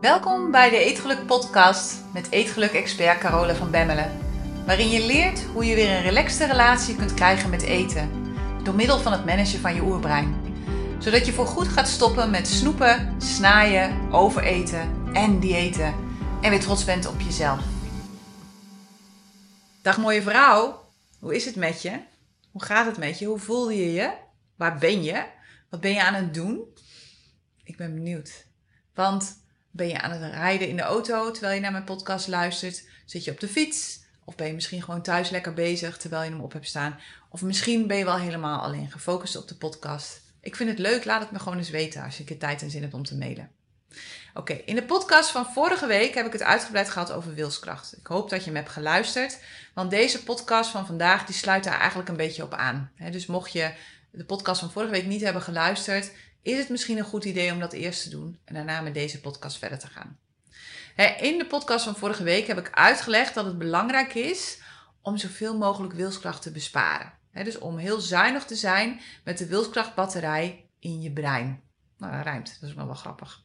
Welkom bij de Eetgeluk Podcast met Eetgeluk-expert Carole van Bemmelen. Waarin je leert hoe je weer een relaxte relatie kunt krijgen met eten. Door middel van het managen van je oerbrein. Zodat je voorgoed gaat stoppen met snoepen, snaaien, overeten en diëten. En weer trots bent op jezelf. Dag mooie vrouw, hoe is het met je? Hoe gaat het met je? Hoe voel je je? Waar ben je? Wat ben je aan het doen? Ik ben benieuwd. Want ben je aan het rijden in de auto terwijl je naar mijn podcast luistert? Zit je op de fiets? Of ben je misschien gewoon thuis lekker bezig terwijl je hem op hebt staan? Of misschien ben je wel helemaal alleen gefocust op de podcast. Ik vind het leuk, laat het me gewoon eens weten als je er tijd en zin hebt om te mailen. Oké, in de podcast van vorige week heb ik het uitgebreid gehad over wilskracht. Ik hoop dat je me hebt geluisterd, want deze podcast van vandaag die sluit daar eigenlijk een beetje op aan. dus mocht je de podcast van vorige week niet hebben geluisterd, is het misschien een goed idee om dat eerst te doen en daarna met deze podcast verder te gaan. In de podcast van vorige week heb ik uitgelegd dat het belangrijk is om zoveel mogelijk wilskracht te besparen. Dus om heel zuinig te zijn met de wilskrachtbatterij in je brein. Nou, dat rijmt, dat is wel wel grappig.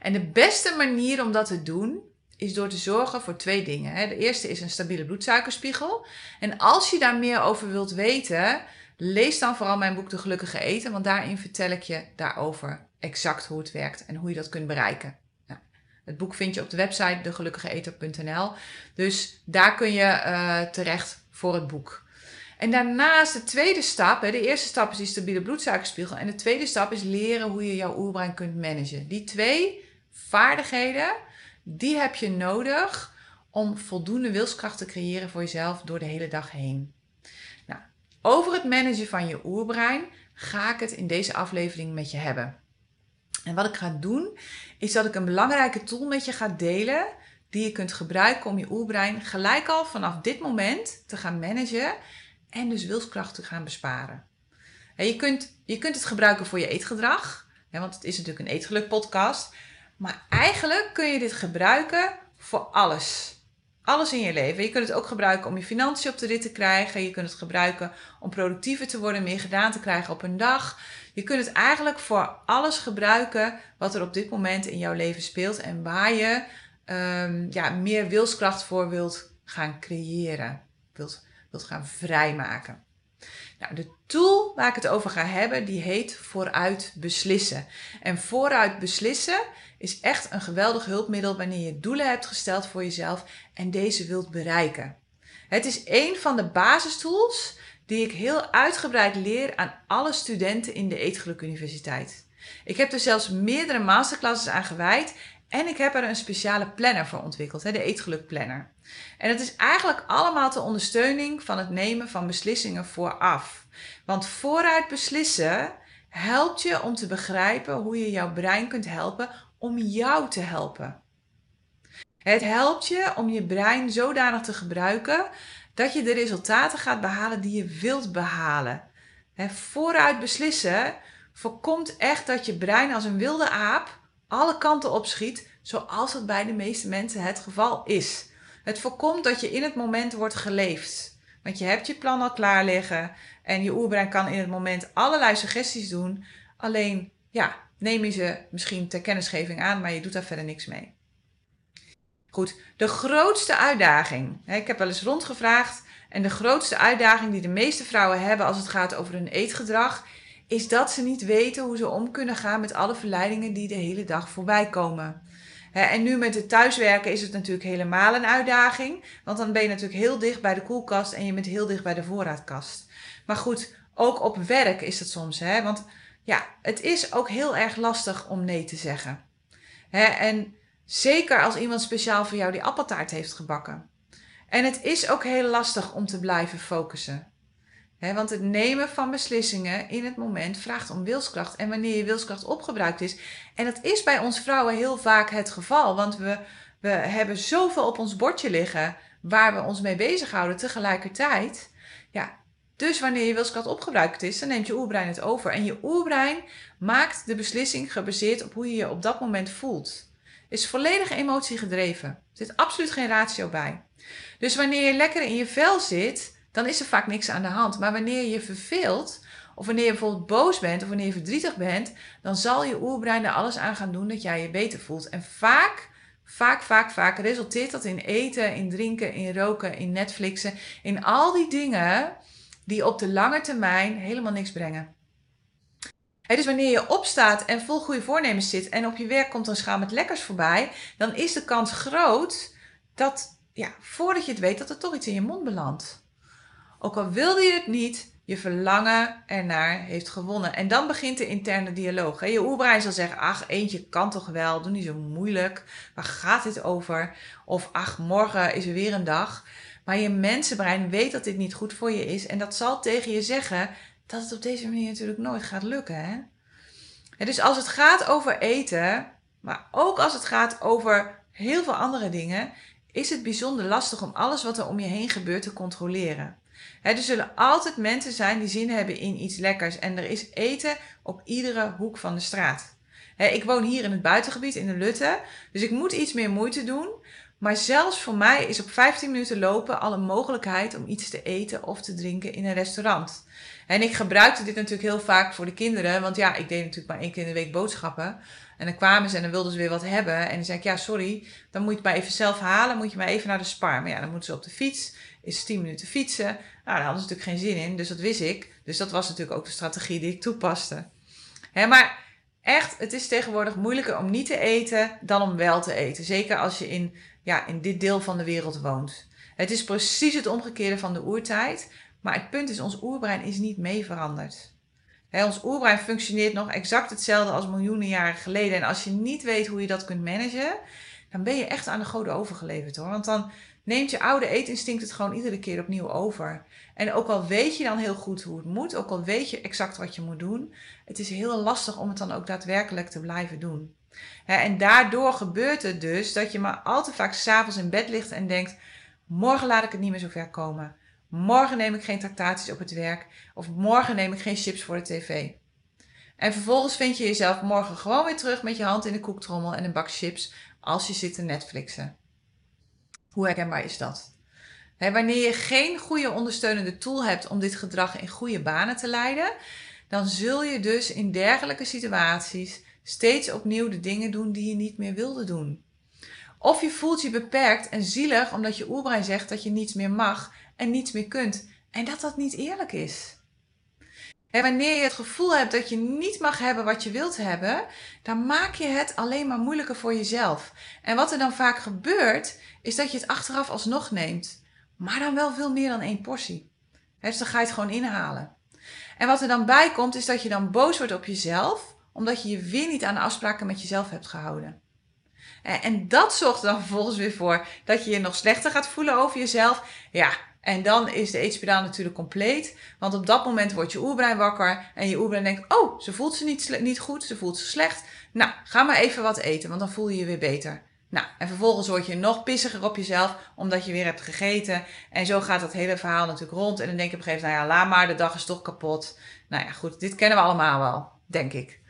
En de beste manier om dat te doen is door te zorgen voor twee dingen. De eerste is een stabiele bloedsuikerspiegel. En als je daar meer over wilt weten, Lees dan vooral mijn boek De Gelukkige Eten, want daarin vertel ik je daarover exact hoe het werkt en hoe je dat kunt bereiken. Nou, het boek vind je op de website degelukkigeeter.nl, dus daar kun je uh, terecht voor het boek. En daarnaast de tweede stap, de eerste stap is die stabiele bloedsuikerspiegel en de tweede stap is leren hoe je jouw oerbrein kunt managen. Die twee vaardigheden, die heb je nodig om voldoende wilskracht te creëren voor jezelf door de hele dag heen. Over het managen van je oerbrein ga ik het in deze aflevering met je hebben. En wat ik ga doen, is dat ik een belangrijke tool met je ga delen die je kunt gebruiken om je oerbrein gelijk al vanaf dit moment te gaan managen en dus wilskracht te gaan besparen. En je, kunt, je kunt het gebruiken voor je eetgedrag, want het is natuurlijk een eetgeluk podcast. Maar eigenlijk kun je dit gebruiken voor alles. Alles in je leven. Je kunt het ook gebruiken om je financiën op de rit te krijgen. Je kunt het gebruiken om productiever te worden, meer gedaan te krijgen op een dag. Je kunt het eigenlijk voor alles gebruiken wat er op dit moment in jouw leven speelt en waar je um, ja, meer wilskracht voor wilt gaan creëren, wilt, wilt gaan vrijmaken. Nou, de tool waar ik het over ga hebben, die heet vooruit beslissen. En vooruit beslissen is echt een geweldig hulpmiddel wanneer je doelen hebt gesteld voor jezelf en deze wilt bereiken. Het is een van de basistools die ik heel uitgebreid leer aan alle studenten in de Eetgeluk Universiteit. Ik heb er zelfs meerdere masterclasses aan gewijd en ik heb er een speciale planner voor ontwikkeld, de Eetgeluk Planner. En het is eigenlijk allemaal ter ondersteuning van het nemen van beslissingen vooraf. Want vooruit beslissen helpt je om te begrijpen hoe je jouw brein kunt helpen om jou te helpen. Het helpt je om je brein zodanig te gebruiken dat je de resultaten gaat behalen die je wilt behalen. vooruit beslissen voorkomt echt dat je brein als een wilde aap alle kanten opschiet, zoals het bij de meeste mensen het geval is. Het voorkomt dat je in het moment wordt geleefd. Want je hebt je plan al klaar liggen en je oerbrein kan in het moment allerlei suggesties doen. Alleen, ja, neem je ze misschien ter kennisgeving aan, maar je doet daar verder niks mee. Goed, de grootste uitdaging. Ik heb wel eens rondgevraagd. En de grootste uitdaging die de meeste vrouwen hebben als het gaat over hun eetgedrag, is dat ze niet weten hoe ze om kunnen gaan met alle verleidingen die de hele dag voorbij komen. En nu met het thuiswerken is het natuurlijk helemaal een uitdaging. Want dan ben je natuurlijk heel dicht bij de koelkast en je bent heel dicht bij de voorraadkast. Maar goed, ook op werk is dat soms. Hè? Want ja, het is ook heel erg lastig om nee te zeggen. En zeker als iemand speciaal voor jou die appeltaart heeft gebakken. En het is ook heel lastig om te blijven focussen want het nemen van beslissingen in het moment vraagt om wilskracht. En wanneer je wilskracht opgebruikt is. En dat is bij ons vrouwen heel vaak het geval. Want we, we hebben zoveel op ons bordje liggen waar we ons mee bezighouden tegelijkertijd. Dus wanneer je wilskracht opgebruikt is, dan neemt je oerbrein het over. En je oerbrein maakt de beslissing gebaseerd op hoe je je op dat moment voelt. Is volledig emotie gedreven. Er zit absoluut geen ratio bij. Dus wanneer je lekker in je vel zit, dan is er vaak niks aan de hand. Maar wanneer je verveelt of wanneer je bijvoorbeeld boos bent of wanneer je verdrietig bent, dan zal je oerbrein er alles aan gaan doen dat jij je beter voelt. En vaak, vaak, vaak, vaak resulteert dat in eten, in drinken, in roken, in Netflixen, in al die dingen die op de lange termijn helemaal niks brengen. dus wanneer je opstaat en vol goede voornemens zit en op je werk komt een schaal met lekkers voorbij, dan is de kans groot dat, ja, voordat je het weet, dat er toch iets in je mond belandt. Ook al wilde je het niet, je verlangen ernaar heeft gewonnen. En dan begint de interne dialoog. Je oerbrein zal zeggen, ach, eentje kan toch wel, doe niet zo moeilijk. Waar gaat dit over? Of ach, morgen is er weer een dag. Maar je mensenbrein weet dat dit niet goed voor je is. En dat zal tegen je zeggen dat het op deze manier natuurlijk nooit gaat lukken. Hè? dus als het gaat over eten, maar ook als het gaat over heel veel andere dingen, is het bijzonder lastig om alles wat er om je heen gebeurt te controleren. er zullen altijd mensen zijn die zin hebben in iets lekkers en er is eten op iedere hoek van de straat. ik woon hier in het buitengebied in de Lutte, dus ik moet iets meer moeite doen. Maar zelfs voor mij is op 15 minuten lopen al een mogelijkheid om iets te eten of te drinken in een restaurant. En ik gebruikte dit natuurlijk heel vaak voor de kinderen, want ja, ik deed natuurlijk maar één keer in de week boodschappen. En dan kwamen ze en dan wilden ze weer wat hebben. En dan zei ik, ja, sorry, dan moet je het maar even zelf halen, moet je maar even naar de spar. Maar ja, dan moeten ze op de fiets, is 10 minuten fietsen. Nou, daar hadden ze natuurlijk geen zin in, dus dat wist ik. Dus dat was natuurlijk ook de strategie die ik toepaste. Hè, maar echt, het is tegenwoordig moeilijker om niet te eten dan om wel te eten. Zeker als je in ja, in dit deel van de wereld woont. Het is precies het omgekeerde van de oertijd. Maar het punt is, ons oerbrein is niet mee veranderd. ons oerbrein functioneert nog exact hetzelfde als miljoenen jaren geleden. En als je niet weet hoe je dat kunt managen, dan ben je echt aan de goden overgeleverd hoor. Want dan neemt je oude eetinstinct het gewoon iedere keer opnieuw over. En ook al weet je dan heel goed hoe het moet, ook al weet je exact wat je moet doen, het is heel lastig om het dan ook daadwerkelijk te blijven doen en daardoor gebeurt het dus dat je maar al te vaak s'avonds in bed ligt en denkt: morgen laat ik het niet meer zo ver komen. Morgen neem ik geen tractaties op het werk. Of morgen neem ik geen chips voor de tv. En vervolgens vind je jezelf morgen gewoon weer terug met je hand in de koektrommel en een bak chips als je zit te Netflixen. Hoe herkenbaar is dat? wanneer je geen goede ondersteunende tool hebt om dit gedrag in goede banen te leiden, dan zul je dus in dergelijke situaties steeds opnieuw de dingen doen die je niet meer wilde doen. Of je voelt je beperkt en zielig omdat je oerbrein zegt dat je niets meer mag en niets meer kunt en dat dat niet eerlijk is. En wanneer je het gevoel hebt dat je niet mag hebben wat je wilt hebben, dan maak je het alleen maar moeilijker voor jezelf. En wat er dan vaak gebeurt, is dat je het achteraf alsnog neemt, maar dan wel veel meer dan één portie. Dus dan ga je het gewoon inhalen. En wat er dan bij komt, is dat je dan boos wordt op jezelf omdat je je weer niet aan de afspraken met jezelf hebt gehouden. En dat zorgt dan vervolgens weer voor dat je je nog slechter gaat voelen over jezelf. Ja, en dan is de eetspiraal natuurlijk compleet. Want op dat moment wordt je oerbrein wakker. En je oerbrein denkt, oh, ze voelt ze niet, niet goed, ze voelt ze slecht. Nou, ga maar even wat eten, want dan voel je je weer beter. Nou, en vervolgens word je nog pissiger op jezelf, omdat je weer hebt gegeten. En zo gaat dat hele verhaal natuurlijk rond. En dan denk je op een gegeven moment, nou ja, laat maar, de dag is toch kapot. Nou ja, goed, dit kennen we allemaal wel, denk ik.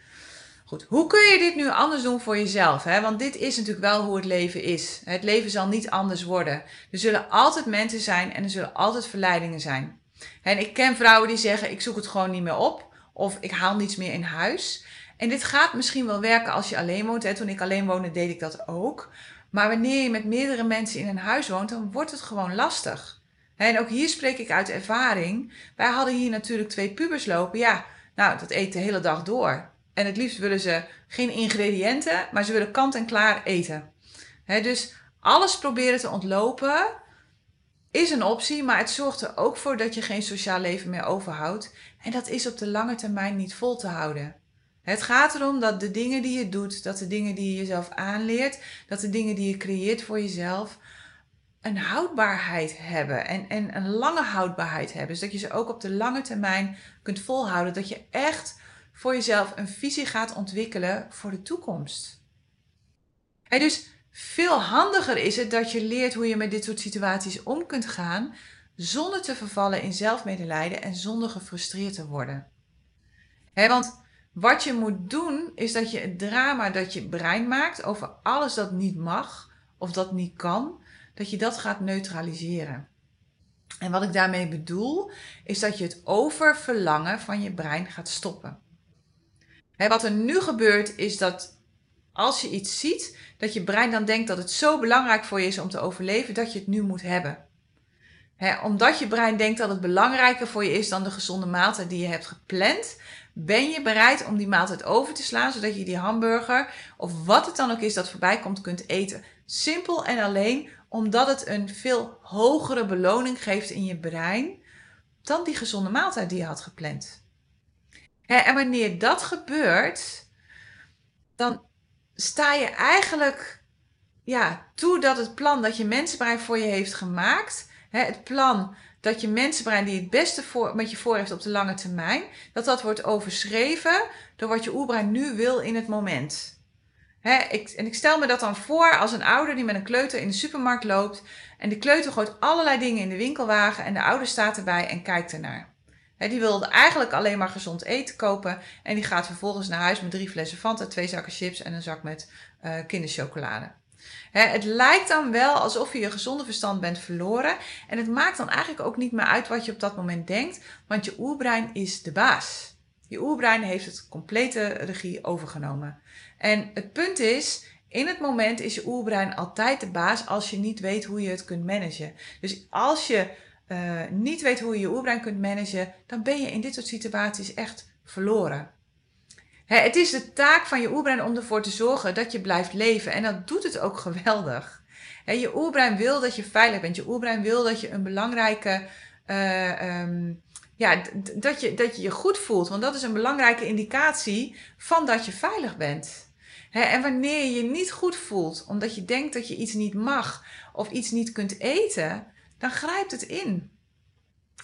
Hoe kun je dit nu anders doen voor jezelf? Hè? Want dit is natuurlijk wel hoe het leven is. Het leven zal niet anders worden. Er zullen altijd mensen zijn en er zullen altijd verleidingen zijn. En ik ken vrouwen die zeggen: ik zoek het gewoon niet meer op of ik haal niets meer in huis. En dit gaat misschien wel werken als je alleen woont. Hè? Toen ik alleen woonde, deed ik dat ook. Maar wanneer je met meerdere mensen in een huis woont, dan wordt het gewoon lastig. En ook hier spreek ik uit ervaring. Wij hadden hier natuurlijk twee pubers lopen. Ja, nou, dat eet de hele dag door. En het liefst willen ze geen ingrediënten, maar ze willen kant en klaar eten. dus alles proberen te ontlopen is een optie, maar het zorgt er ook voor dat je geen sociaal leven meer overhoudt. En dat is op de lange termijn niet vol te houden. Het gaat erom dat de dingen die je doet, dat de dingen die je jezelf aanleert, dat de dingen die je creëert voor jezelf, een houdbaarheid hebben en, en een lange houdbaarheid hebben. Dus dat je ze ook op de lange termijn kunt volhouden. Dat je echt voor jezelf een visie gaat ontwikkelen voor de toekomst. En dus veel handiger is het dat je leert hoe je met dit soort situaties om kunt gaan zonder te vervallen in zelfmedelijden en zonder gefrustreerd te worden. want wat je moet doen is dat je het drama dat je brein maakt over alles dat niet mag of dat niet kan, dat je dat gaat neutraliseren. En wat ik daarmee bedoel, is dat je het oververlangen van je brein gaat stoppen. Wat er nu gebeurt, is dat als je iets ziet, dat je brein dan denkt dat het zo belangrijk voor je is om te overleven, dat je het nu moet hebben. omdat je brein denkt dat het belangrijker voor je is dan de gezonde maaltijd die je hebt gepland, ben je bereid om die maaltijd over te slaan, zodat je die hamburger of wat het dan ook is dat voorbij komt kunt eten. Simpel en alleen omdat het een veel hogere beloning geeft in je brein dan die gezonde maaltijd die je had gepland. En wanneer dat gebeurt, dan sta je eigenlijk ja, toe dat het plan dat je mensenbrein voor je heeft gemaakt, het plan dat je mensenbrein die het beste voor, met je voor heeft op de lange termijn, dat dat wordt overschreven door wat je oerbrein nu wil in het moment. ik, en ik stel me dat dan voor als een ouder die met een kleuter in de supermarkt loopt en de kleuter gooit allerlei dingen in de winkelwagen en de ouder staat erbij en kijkt ernaar. Die wilde eigenlijk alleen maar gezond eten kopen en die gaat vervolgens naar huis met drie flessen Fanta, twee zakken chips en een zak met uh, kinderchocolade het lijkt dan wel alsof je je gezonde verstand bent verloren. En het maakt dan eigenlijk ook niet meer uit wat je op dat moment denkt, want je oerbrein is de baas. Je oerbrein heeft het complete regie overgenomen. En het punt is, in het moment is je oerbrein altijd de baas als je niet weet hoe je het kunt managen. Dus als je uh, niet weet hoe je je oerbrein kunt managen, dan ben je in dit soort situaties echt verloren het is de taak van je oerbrein om ervoor te zorgen dat je blijft leven. En dat doet het ook geweldig. je oerbrein wil dat je veilig bent. Je oerbrein wil dat je een belangrijke. Uh, um, ja, dat je, dat je je goed voelt. Want dat is een belangrijke indicatie van dat je veilig bent. en wanneer je je niet goed voelt, omdat je denkt dat je iets niet mag of iets niet kunt eten, dan grijpt het in.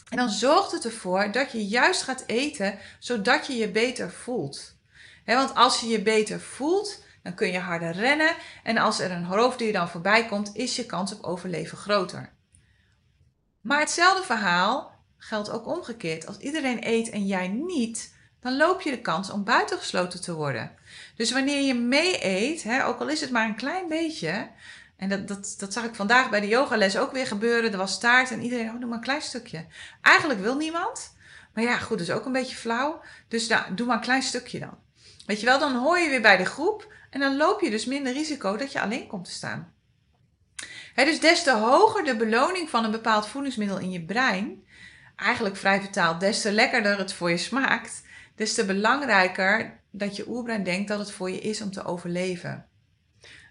En dan zorgt het ervoor dat je juist gaat eten, zodat je je beter voelt want als je je beter voelt, dan kun je harder rennen. En als er een roofdier dan voorbij komt, is je kans op overleven groter. Maar hetzelfde verhaal geldt ook omgekeerd. Als iedereen eet en jij niet, dan loop je de kans om buitengesloten te worden. Dus wanneer je mee eet, ook al is het maar een klein beetje. En dat, dat, dat zag ik vandaag bij de yogales ook weer gebeuren. Er was staart en iedereen, oh, doe maar een klein stukje. Eigenlijk wil niemand. Maar ja, goed, dat is ook een beetje flauw. Dus nou, doe maar een klein stukje dan. Weet je wel, dan hoor je weer bij de groep en dan loop je dus minder risico dat je alleen komt te staan. dus des te hoger de beloning van een bepaald voedingsmiddel in je brein, eigenlijk vrij vertaald, des te lekkerder het voor je smaakt, des te belangrijker dat je oerbrein denkt dat het voor je is om te overleven.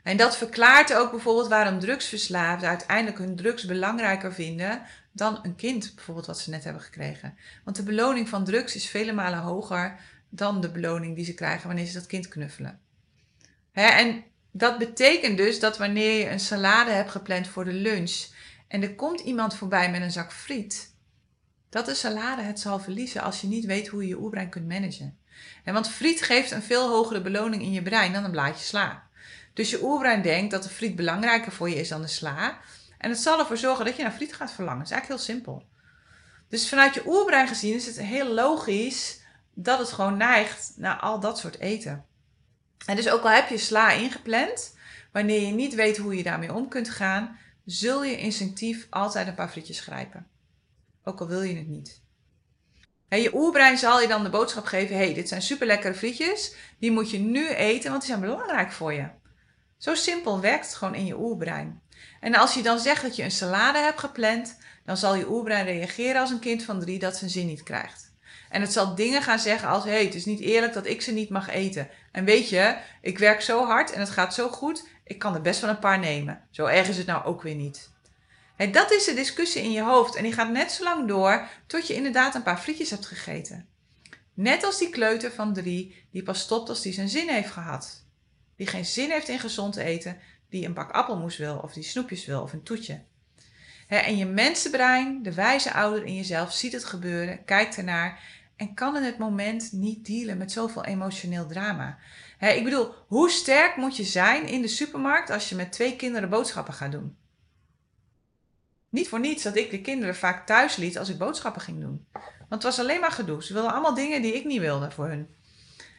En dat verklaart ook bijvoorbeeld waarom drugsverslaafden uiteindelijk hun drugs belangrijker vinden dan een kind, bijvoorbeeld wat ze net hebben gekregen. Want de beloning van drugs is vele malen hoger dan de beloning die ze krijgen wanneer ze dat kind knuffelen. Hè, en dat betekent dus dat wanneer je een salade hebt gepland voor de lunch en er komt iemand voorbij met een zak friet, dat de salade het zal verliezen als je niet weet hoe je je oerbrein kunt managen. En want friet geeft een veel hogere beloning in je brein dan een blaadje sla. Dus je oerbrein denkt dat de friet belangrijker voor je is dan de sla. En het zal ervoor zorgen dat je naar friet gaat verlangen. Dat is eigenlijk heel simpel. Dus vanuit je oerbrein gezien is het heel logisch dat het gewoon neigt naar al dat soort eten. En dus ook al heb je sla ingepland, wanneer je niet weet hoe je daarmee om kunt gaan, zul je instinctief altijd een paar frietjes grijpen. Ook al wil je het niet. En je oerbrein zal je dan de boodschap geven: hey, dit zijn super lekkere frietjes, die moet je nu eten, want die zijn belangrijk voor je. Zo simpel werkt het gewoon in je oerbrein. En als je dan zegt dat je een salade hebt gepland, dan zal je oerbrein reageren als een kind van drie dat zijn zin niet krijgt. En het zal dingen gaan zeggen als: hé, hey, het is niet eerlijk dat ik ze niet mag eten. En weet je, ik werk zo hard en het gaat zo goed, ik kan er best wel een paar nemen. Zo erg is het nou ook weer niet. Hey, dat is de discussie in je hoofd en die gaat net zo lang door tot je inderdaad een paar frietjes hebt gegeten. Net als die kleuter van drie die pas stopt als die zijn zin heeft gehad. Die geen zin heeft in gezond eten, die een bak appelmoes wil of die snoepjes wil of een toetje. en je mensenbrein, de wijze ouder in jezelf, ziet het gebeuren, kijkt ernaar en kan in het moment niet dealen met zoveel emotioneel drama. ik bedoel, hoe sterk moet je zijn in de supermarkt als je met twee kinderen boodschappen gaat doen? Niet voor niets dat ik de kinderen vaak thuis liet als ik boodschappen ging doen. Want het was alleen maar gedoe. Ze wilden allemaal dingen die ik niet wilde voor hun.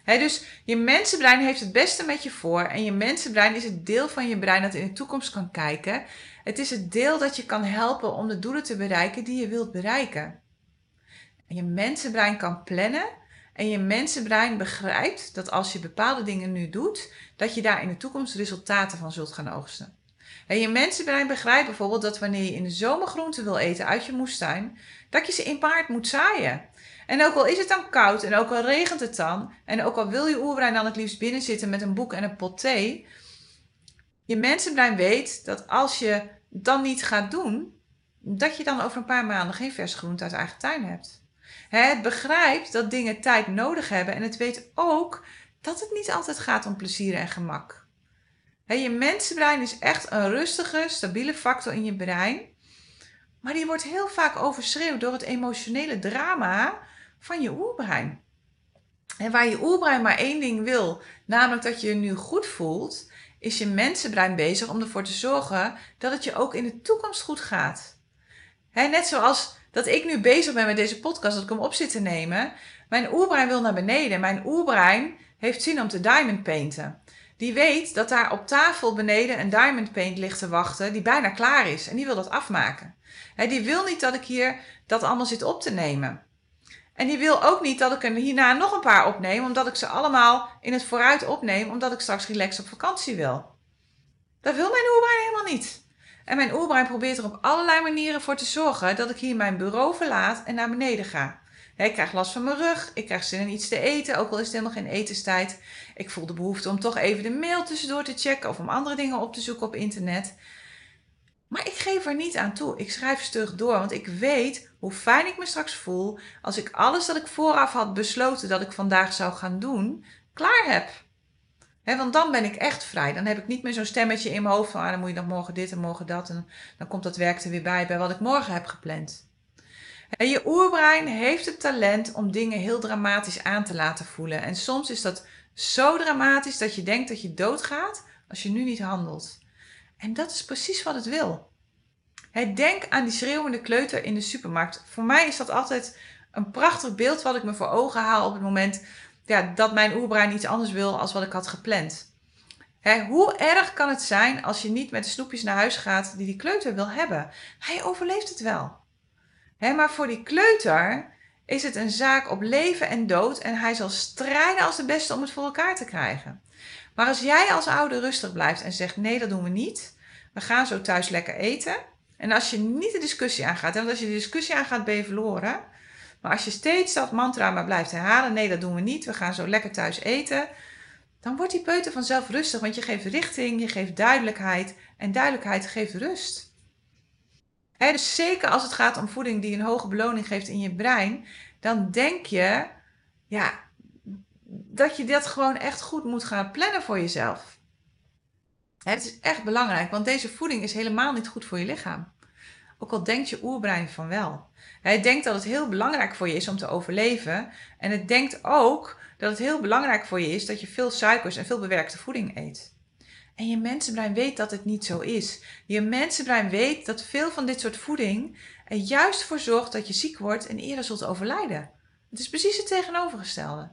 Dus je mensenbrein heeft het beste met je voor. En je mensenbrein is het deel van je brein dat in de toekomst kan kijken. Het is het deel dat je kan helpen om de doelen te bereiken die je wilt bereiken. En je mensenbrein kan plannen. En je mensenbrein begrijpt dat als je bepaalde dingen nu doet, dat je daar in de toekomst resultaten van zult gaan oogsten. En je mensenbrein begrijpt bijvoorbeeld dat wanneer je in de zomer groenten wil eten uit je moestuin, dat je ze in paard moet zaaien. En ook al is het dan koud en ook al regent het dan, en ook al wil je oerbrein dan het liefst binnen zitten met een boek en een pot thee, je mensenbrein weet dat als je dan niet gaat doen, dat je dan over een paar maanden geen verse groente uit eigen tuin hebt. Het begrijpt dat dingen tijd nodig hebben en het weet ook dat het niet altijd gaat om plezier en gemak. Je mensenbrein is echt een rustige, stabiele factor in je brein, maar die wordt heel vaak overschreeuwd door het emotionele drama van je oerbrein. En waar je oerbrein maar één ding wil, namelijk dat je je nu goed voelt, is je mensenbrein bezig om ervoor te zorgen dat het je ook in de toekomst goed gaat. net zoals dat ik nu bezig ben met deze podcast, dat ik hem op zit te nemen. Mijn oerbrein wil naar beneden. Mijn oerbrein heeft zin om te diamond painten. Die weet dat daar op tafel beneden een diamond paint ligt te wachten, die bijna klaar is. En die wil dat afmaken. die wil niet dat ik hier dat allemaal zit op te nemen. En die wil ook niet dat ik er hierna nog een paar opneem, omdat ik ze allemaal in het vooruit opneem, omdat ik straks relaxed op vakantie wil. Dat wil mijn oerbrein helemaal niet. En mijn oerbrein probeert er op allerlei manieren voor te zorgen dat ik hier mijn bureau verlaat en naar beneden ga. Ik krijg last van mijn rug, ik krijg zin in iets te eten, ook al is het helemaal geen etenstijd. Ik voel de behoefte om toch even de mail tussendoor te checken of om andere dingen op te zoeken op internet. Maar ik geef er niet aan toe. Ik schrijf stug door, want ik weet hoe fijn ik me straks voel als ik alles dat ik vooraf had besloten dat ik vandaag zou gaan doen, klaar heb. want dan ben ik echt vrij. Dan heb ik niet meer zo'n stemmetje in mijn hoofd van ah, dan moet je nog morgen dit en morgen dat. En dan komt dat werk er weer bij bij wat ik morgen heb gepland. Je oerbrein heeft het talent om dingen heel dramatisch aan te laten voelen. En soms is dat zo dramatisch dat je denkt dat je doodgaat als je nu niet handelt. En dat is precies wat het wil. denk aan die schreeuwende kleuter in de supermarkt. Voor mij is dat altijd een prachtig beeld wat ik me voor ogen haal op het moment dat mijn oerbrein iets anders wil als wat ik had gepland. hoe erg kan het zijn als je niet met de snoepjes naar huis gaat die die kleuter wil hebben? Hij overleeft het wel. Maar voor die kleuter is het een zaak op leven en dood en hij zal strijden als de beste om het voor elkaar te krijgen. Maar als jij als ouder rustig blijft en zegt: nee, dat doen we niet. We gaan zo thuis lekker eten. En als je niet de discussie aangaat, want als je de discussie aangaat, ben je verloren. Maar als je steeds dat mantra maar blijft herhalen: nee, dat doen we niet. We gaan zo lekker thuis eten. Dan wordt die peuter vanzelf rustig, want je geeft richting, je geeft duidelijkheid. En duidelijkheid geeft rust. Dus zeker als het gaat om voeding die een hoge beloning geeft in je brein, dan denk je, ja, dat je dat gewoon echt goed moet gaan plannen voor jezelf. Het is echt belangrijk, want deze voeding is helemaal niet goed voor je lichaam. Ook al denkt je oerbrein van wel. Het denkt dat het heel belangrijk voor je is om te overleven. En het denkt ook dat het heel belangrijk voor je is dat je veel suikers en veel bewerkte voeding eet. En je mensenbrein weet dat het niet zo is. Je mensenbrein weet dat veel van dit soort voeding er juist voor zorgt dat je ziek wordt en eerder zult overlijden. Het is precies het tegenovergestelde.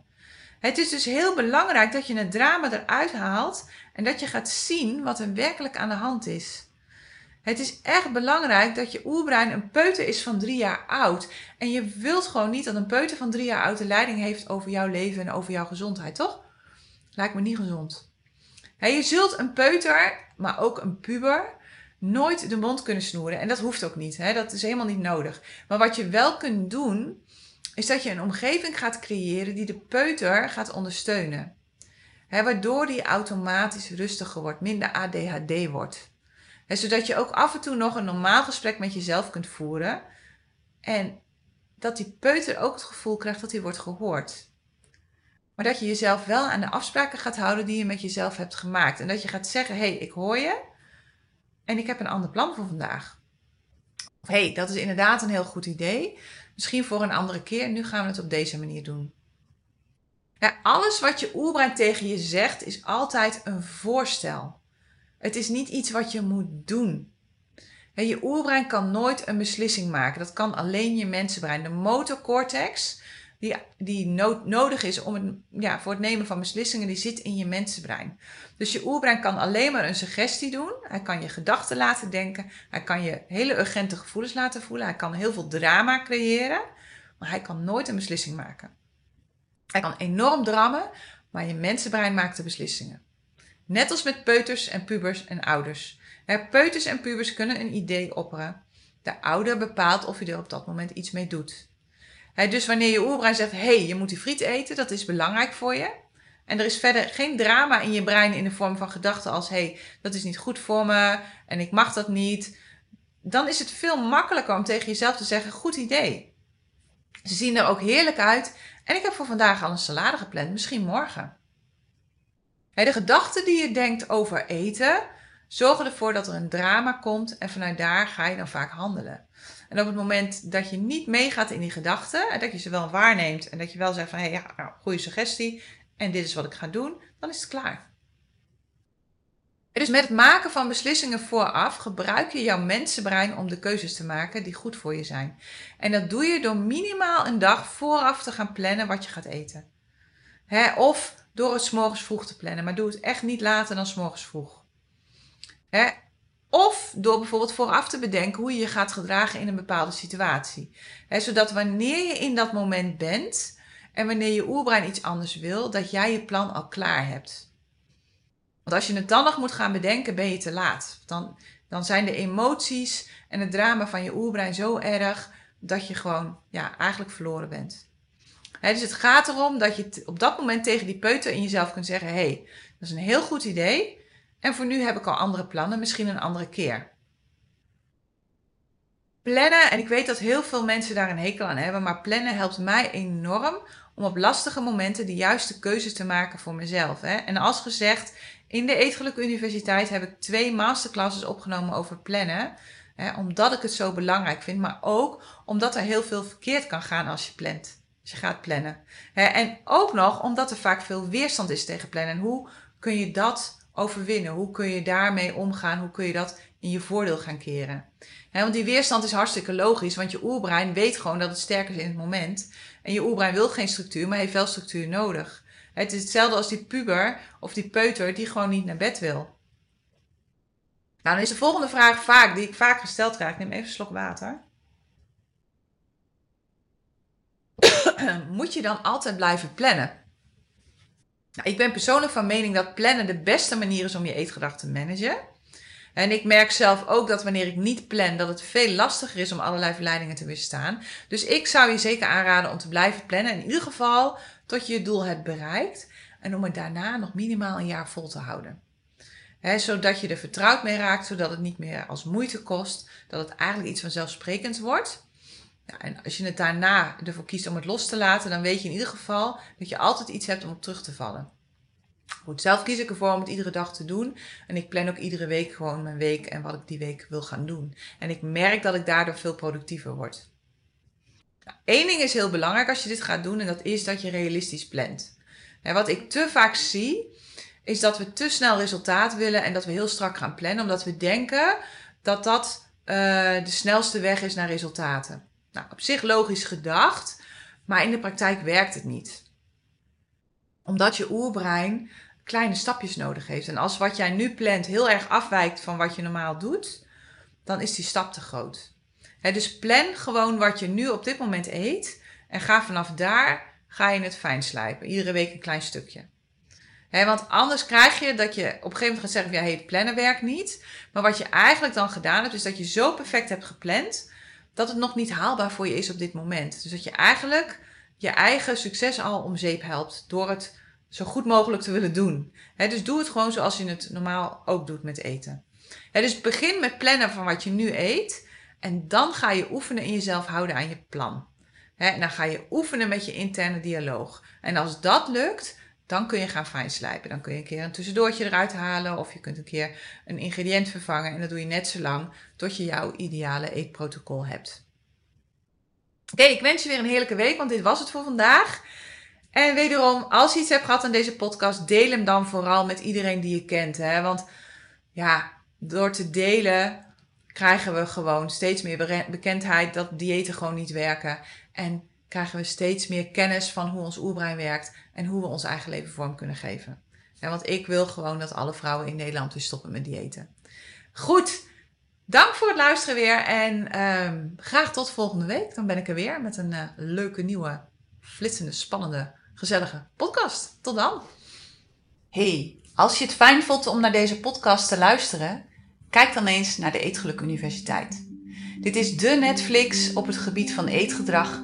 Het is dus heel belangrijk dat je het drama eruit haalt en dat je gaat zien wat er werkelijk aan de hand is. Het is echt belangrijk dat je oerbrein een peuter is van drie jaar oud. En je wilt gewoon niet dat een peuter van drie jaar oud de leiding heeft over jouw leven en over jouw gezondheid, toch? Lijkt me niet gezond. Je zult een peuter, maar ook een puber, nooit de mond kunnen snoeren. En dat hoeft ook niet. Dat is helemaal niet nodig. Maar wat je wel kunt doen, is dat je een omgeving gaat creëren die de peuter gaat ondersteunen. waardoor die automatisch rustiger wordt, minder ADHD wordt. zodat je ook af en toe nog een normaal gesprek met jezelf kunt voeren. En dat die peuter ook het gevoel krijgt dat hij wordt gehoord. Maar dat je jezelf wel aan de afspraken gaat houden die je met jezelf hebt gemaakt. En dat je gaat zeggen: hé, hey, ik hoor je. En ik heb een ander plan voor vandaag. Hé, hey, dat is inderdaad een heel goed idee. Misschien voor een andere keer. Nu gaan we het op deze manier doen. Alles wat je oerbrein tegen je zegt is altijd een voorstel. Het is niet iets wat je moet doen. je oerbrein kan nooit een beslissing maken. Dat kan alleen je mensenbrein. De motorcortex, die, die nodig is om ja, voor het nemen van beslissingen, die zit in je mensenbrein. Dus je oerbrein kan alleen maar een suggestie doen. Hij kan je gedachten laten denken. Hij kan je hele urgente gevoelens laten voelen. Hij kan heel veel drama creëren. Maar hij kan nooit een beslissing maken. Hij kan enorm drammen, maar je mensenbrein maakt de beslissingen. Net als met peuters en pubers en ouders. Peuters en pubers kunnen een idee opperen. De ouder bepaalt of je er op dat moment iets mee doet. Dus wanneer je oerbrein zegt: hé, hey, je moet die friet eten, dat is belangrijk voor je. En er is verder geen drama in je brein in de vorm van gedachten als: hé, hey, dat is niet goed voor me en ik mag dat niet. Dan is het veel makkelijker om tegen jezelf te zeggen: goed idee. Ze zien er ook heerlijk uit en ik heb voor vandaag al een salade gepland, misschien morgen. de gedachten die je denkt over eten, zorgen ervoor dat er een drama komt en vanuit daar ga je dan vaak handelen. En op het moment dat je niet meegaat in die gedachten en dat je ze wel waarneemt en dat je wel zegt van hé, hey, ja, nou, goede suggestie en dit is wat ik ga doen, dan is het klaar. Dus met het maken van beslissingen vooraf gebruik je jouw mensenbrein om de keuzes te maken die goed voor je zijn. En dat doe je door minimaal een dag vooraf te gaan plannen wat je gaat eten. of door het s'morgens vroeg te plannen, maar doe het echt niet later dan s'morgens vroeg. Of door bijvoorbeeld vooraf te bedenken hoe je je gaat gedragen in een bepaalde situatie. zodat wanneer je in dat moment bent en wanneer je oerbrein iets anders wil, dat jij je plan al klaar hebt. Want als je het dan nog moet gaan bedenken, ben je te laat. Dan, dan zijn de emoties en het drama van je oerbrein zo erg dat je gewoon ja, eigenlijk verloren bent. dus het gaat erom dat je op dat moment tegen die peuter in jezelf kunt zeggen: hé, hey, dat is een heel goed idee. En voor nu heb ik al andere plannen, misschien een andere keer. Plannen, en ik weet dat heel veel mensen daar een hekel aan hebben, maar plannen helpt mij enorm om op lastige momenten de juiste keuzes te maken voor mezelf. Hè? En als gezegd, in de Eetgeluk Universiteit heb ik twee masterclasses opgenomen over plannen. Hè, omdat ik het zo belangrijk vind, maar ook omdat er heel veel verkeerd kan gaan als je plant. Als je gaat plannen. Hè, en ook nog omdat er vaak veel weerstand is tegen plannen. En hoe kun je dat overwinnen? Hoe kun je daarmee omgaan? Hoe kun je dat in je voordeel gaan keren? Want die weerstand is hartstikke logisch, want je oerbrein weet gewoon dat het sterker is in het moment. En je oerbrein wil geen structuur, maar heeft wel structuur nodig. Het is hetzelfde als die puber of die peuter die gewoon niet naar bed wil. Nou, dan is de volgende vraag vaak, die ik vaak gesteld krijg. Ik neem even een slok water. Moet je dan altijd blijven plannen? Nou, ik ben persoonlijk van mening dat plannen de beste manier is om je eetgedachten te managen. En ik merk zelf ook dat wanneer ik niet plan, dat het veel lastiger is om allerlei verleidingen te weerstaan. Dus ik zou je zeker aanraden om te blijven plannen. In ieder geval tot je je doel hebt bereikt. En om het daarna nog minimaal een jaar vol te houden. zodat je er vertrouwd mee raakt, zodat het niet meer als moeite kost. Dat het eigenlijk iets vanzelfsprekends wordt. Ja, en als je het daarna ervoor kiest om het los te laten, dan weet je in ieder geval dat je altijd iets hebt om op terug te vallen. Goed, zelf kies ik ervoor om het iedere dag te doen. En ik plan ook iedere week gewoon mijn week en wat ik die week wil gaan doen. En ik merk dat ik daardoor veel productiever word. Eén ding is heel belangrijk als je dit gaat doen en dat is dat je realistisch plant. Wat ik te vaak zie, is dat we te snel resultaat willen en dat we heel strak gaan plannen, omdat we denken dat dat uh, de snelste weg is naar resultaten. Nou, op zich logisch gedacht, maar in de praktijk werkt het niet. Omdat je oerbrein kleine stapjes nodig heeft. En als wat jij nu plant heel erg afwijkt van wat je normaal doet, dan is die stap te groot dus plan gewoon wat je nu op dit moment eet. En ga vanaf daar ga je het fijn slijpen. Iedere week een klein stukje. want anders krijg je dat je op een gegeven moment gaat zeggen: ja, hey, plannen werkt niet. Maar wat je eigenlijk dan gedaan hebt, is dat je zo perfect hebt gepland dat het nog niet haalbaar voor je is op dit moment. Dus dat je eigenlijk je eigen succes al om zeep helpt door het zo goed mogelijk te willen doen. dus doe het gewoon zoals je het normaal ook doet met eten. dus begin met plannen van wat je nu eet. En dan ga je oefenen in jezelf houden aan je plan. en dan ga je oefenen met je interne dialoog. En als dat lukt, dan kun je gaan fijnslijpen. Dan kun je een keer een tussendoortje eruit halen of je kunt een keer een ingrediënt vervangen. En dat doe je net zo lang tot je jouw ideale eetprotocol hebt. Oké, ik wens je weer een heerlijke week, want dit was het voor vandaag. En wederom, als je iets hebt gehad aan deze podcast, deel hem dan vooral met iedereen die je kent. Hè? Want ja, door te delen krijgen we gewoon steeds meer bekendheid dat diëten gewoon niet werken. En krijgen we steeds meer kennis van hoe ons oerbrein werkt en hoe we ons eigen leven vorm kunnen geven. want ik wil gewoon dat alle vrouwen in Nederland weer stoppen met diëten. Goed, dank voor het luisteren weer en ehm, graag tot volgende week. Dan ben ik er weer met een uh, leuke nieuwe, flitsende, spannende, gezellige podcast. Tot dan. Hey, als je het fijn vond om naar deze podcast te luisteren, kijk dan eens naar de Eetgeluk Universiteit. Dit is de Netflix op het gebied van eetgedrag,